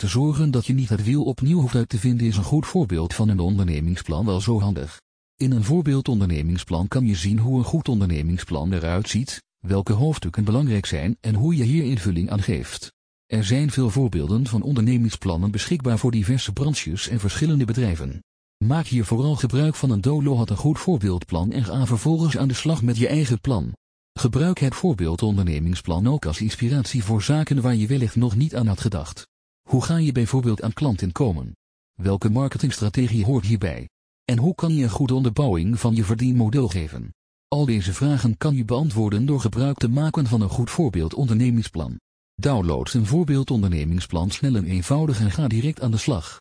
te zorgen dat je niet het wiel opnieuw hoeft uit te vinden is een goed voorbeeld van een ondernemingsplan wel zo handig. In een voorbeeldondernemingsplan kan je zien hoe een goed ondernemingsplan eruit ziet, welke hoofdstukken belangrijk zijn en hoe je hier invulling aan geeft. Er zijn veel voorbeelden van ondernemingsplannen beschikbaar voor diverse branches en verschillende bedrijven. Maak hier vooral gebruik van een Dolo had een goed voorbeeldplan en ga vervolgens aan de slag met je eigen plan. Gebruik het voorbeeldondernemingsplan ook als inspiratie voor zaken waar je wellicht nog niet aan had gedacht. Hoe ga je bijvoorbeeld aan klanten komen? Welke marketingstrategie hoort hierbij? En hoe kan je een goede onderbouwing van je verdienmodel geven? Al deze vragen kan je beantwoorden door gebruik te maken van een goed voorbeeldondernemingsplan. Download een voorbeeldondernemingsplan snel en eenvoudig en ga direct aan de slag.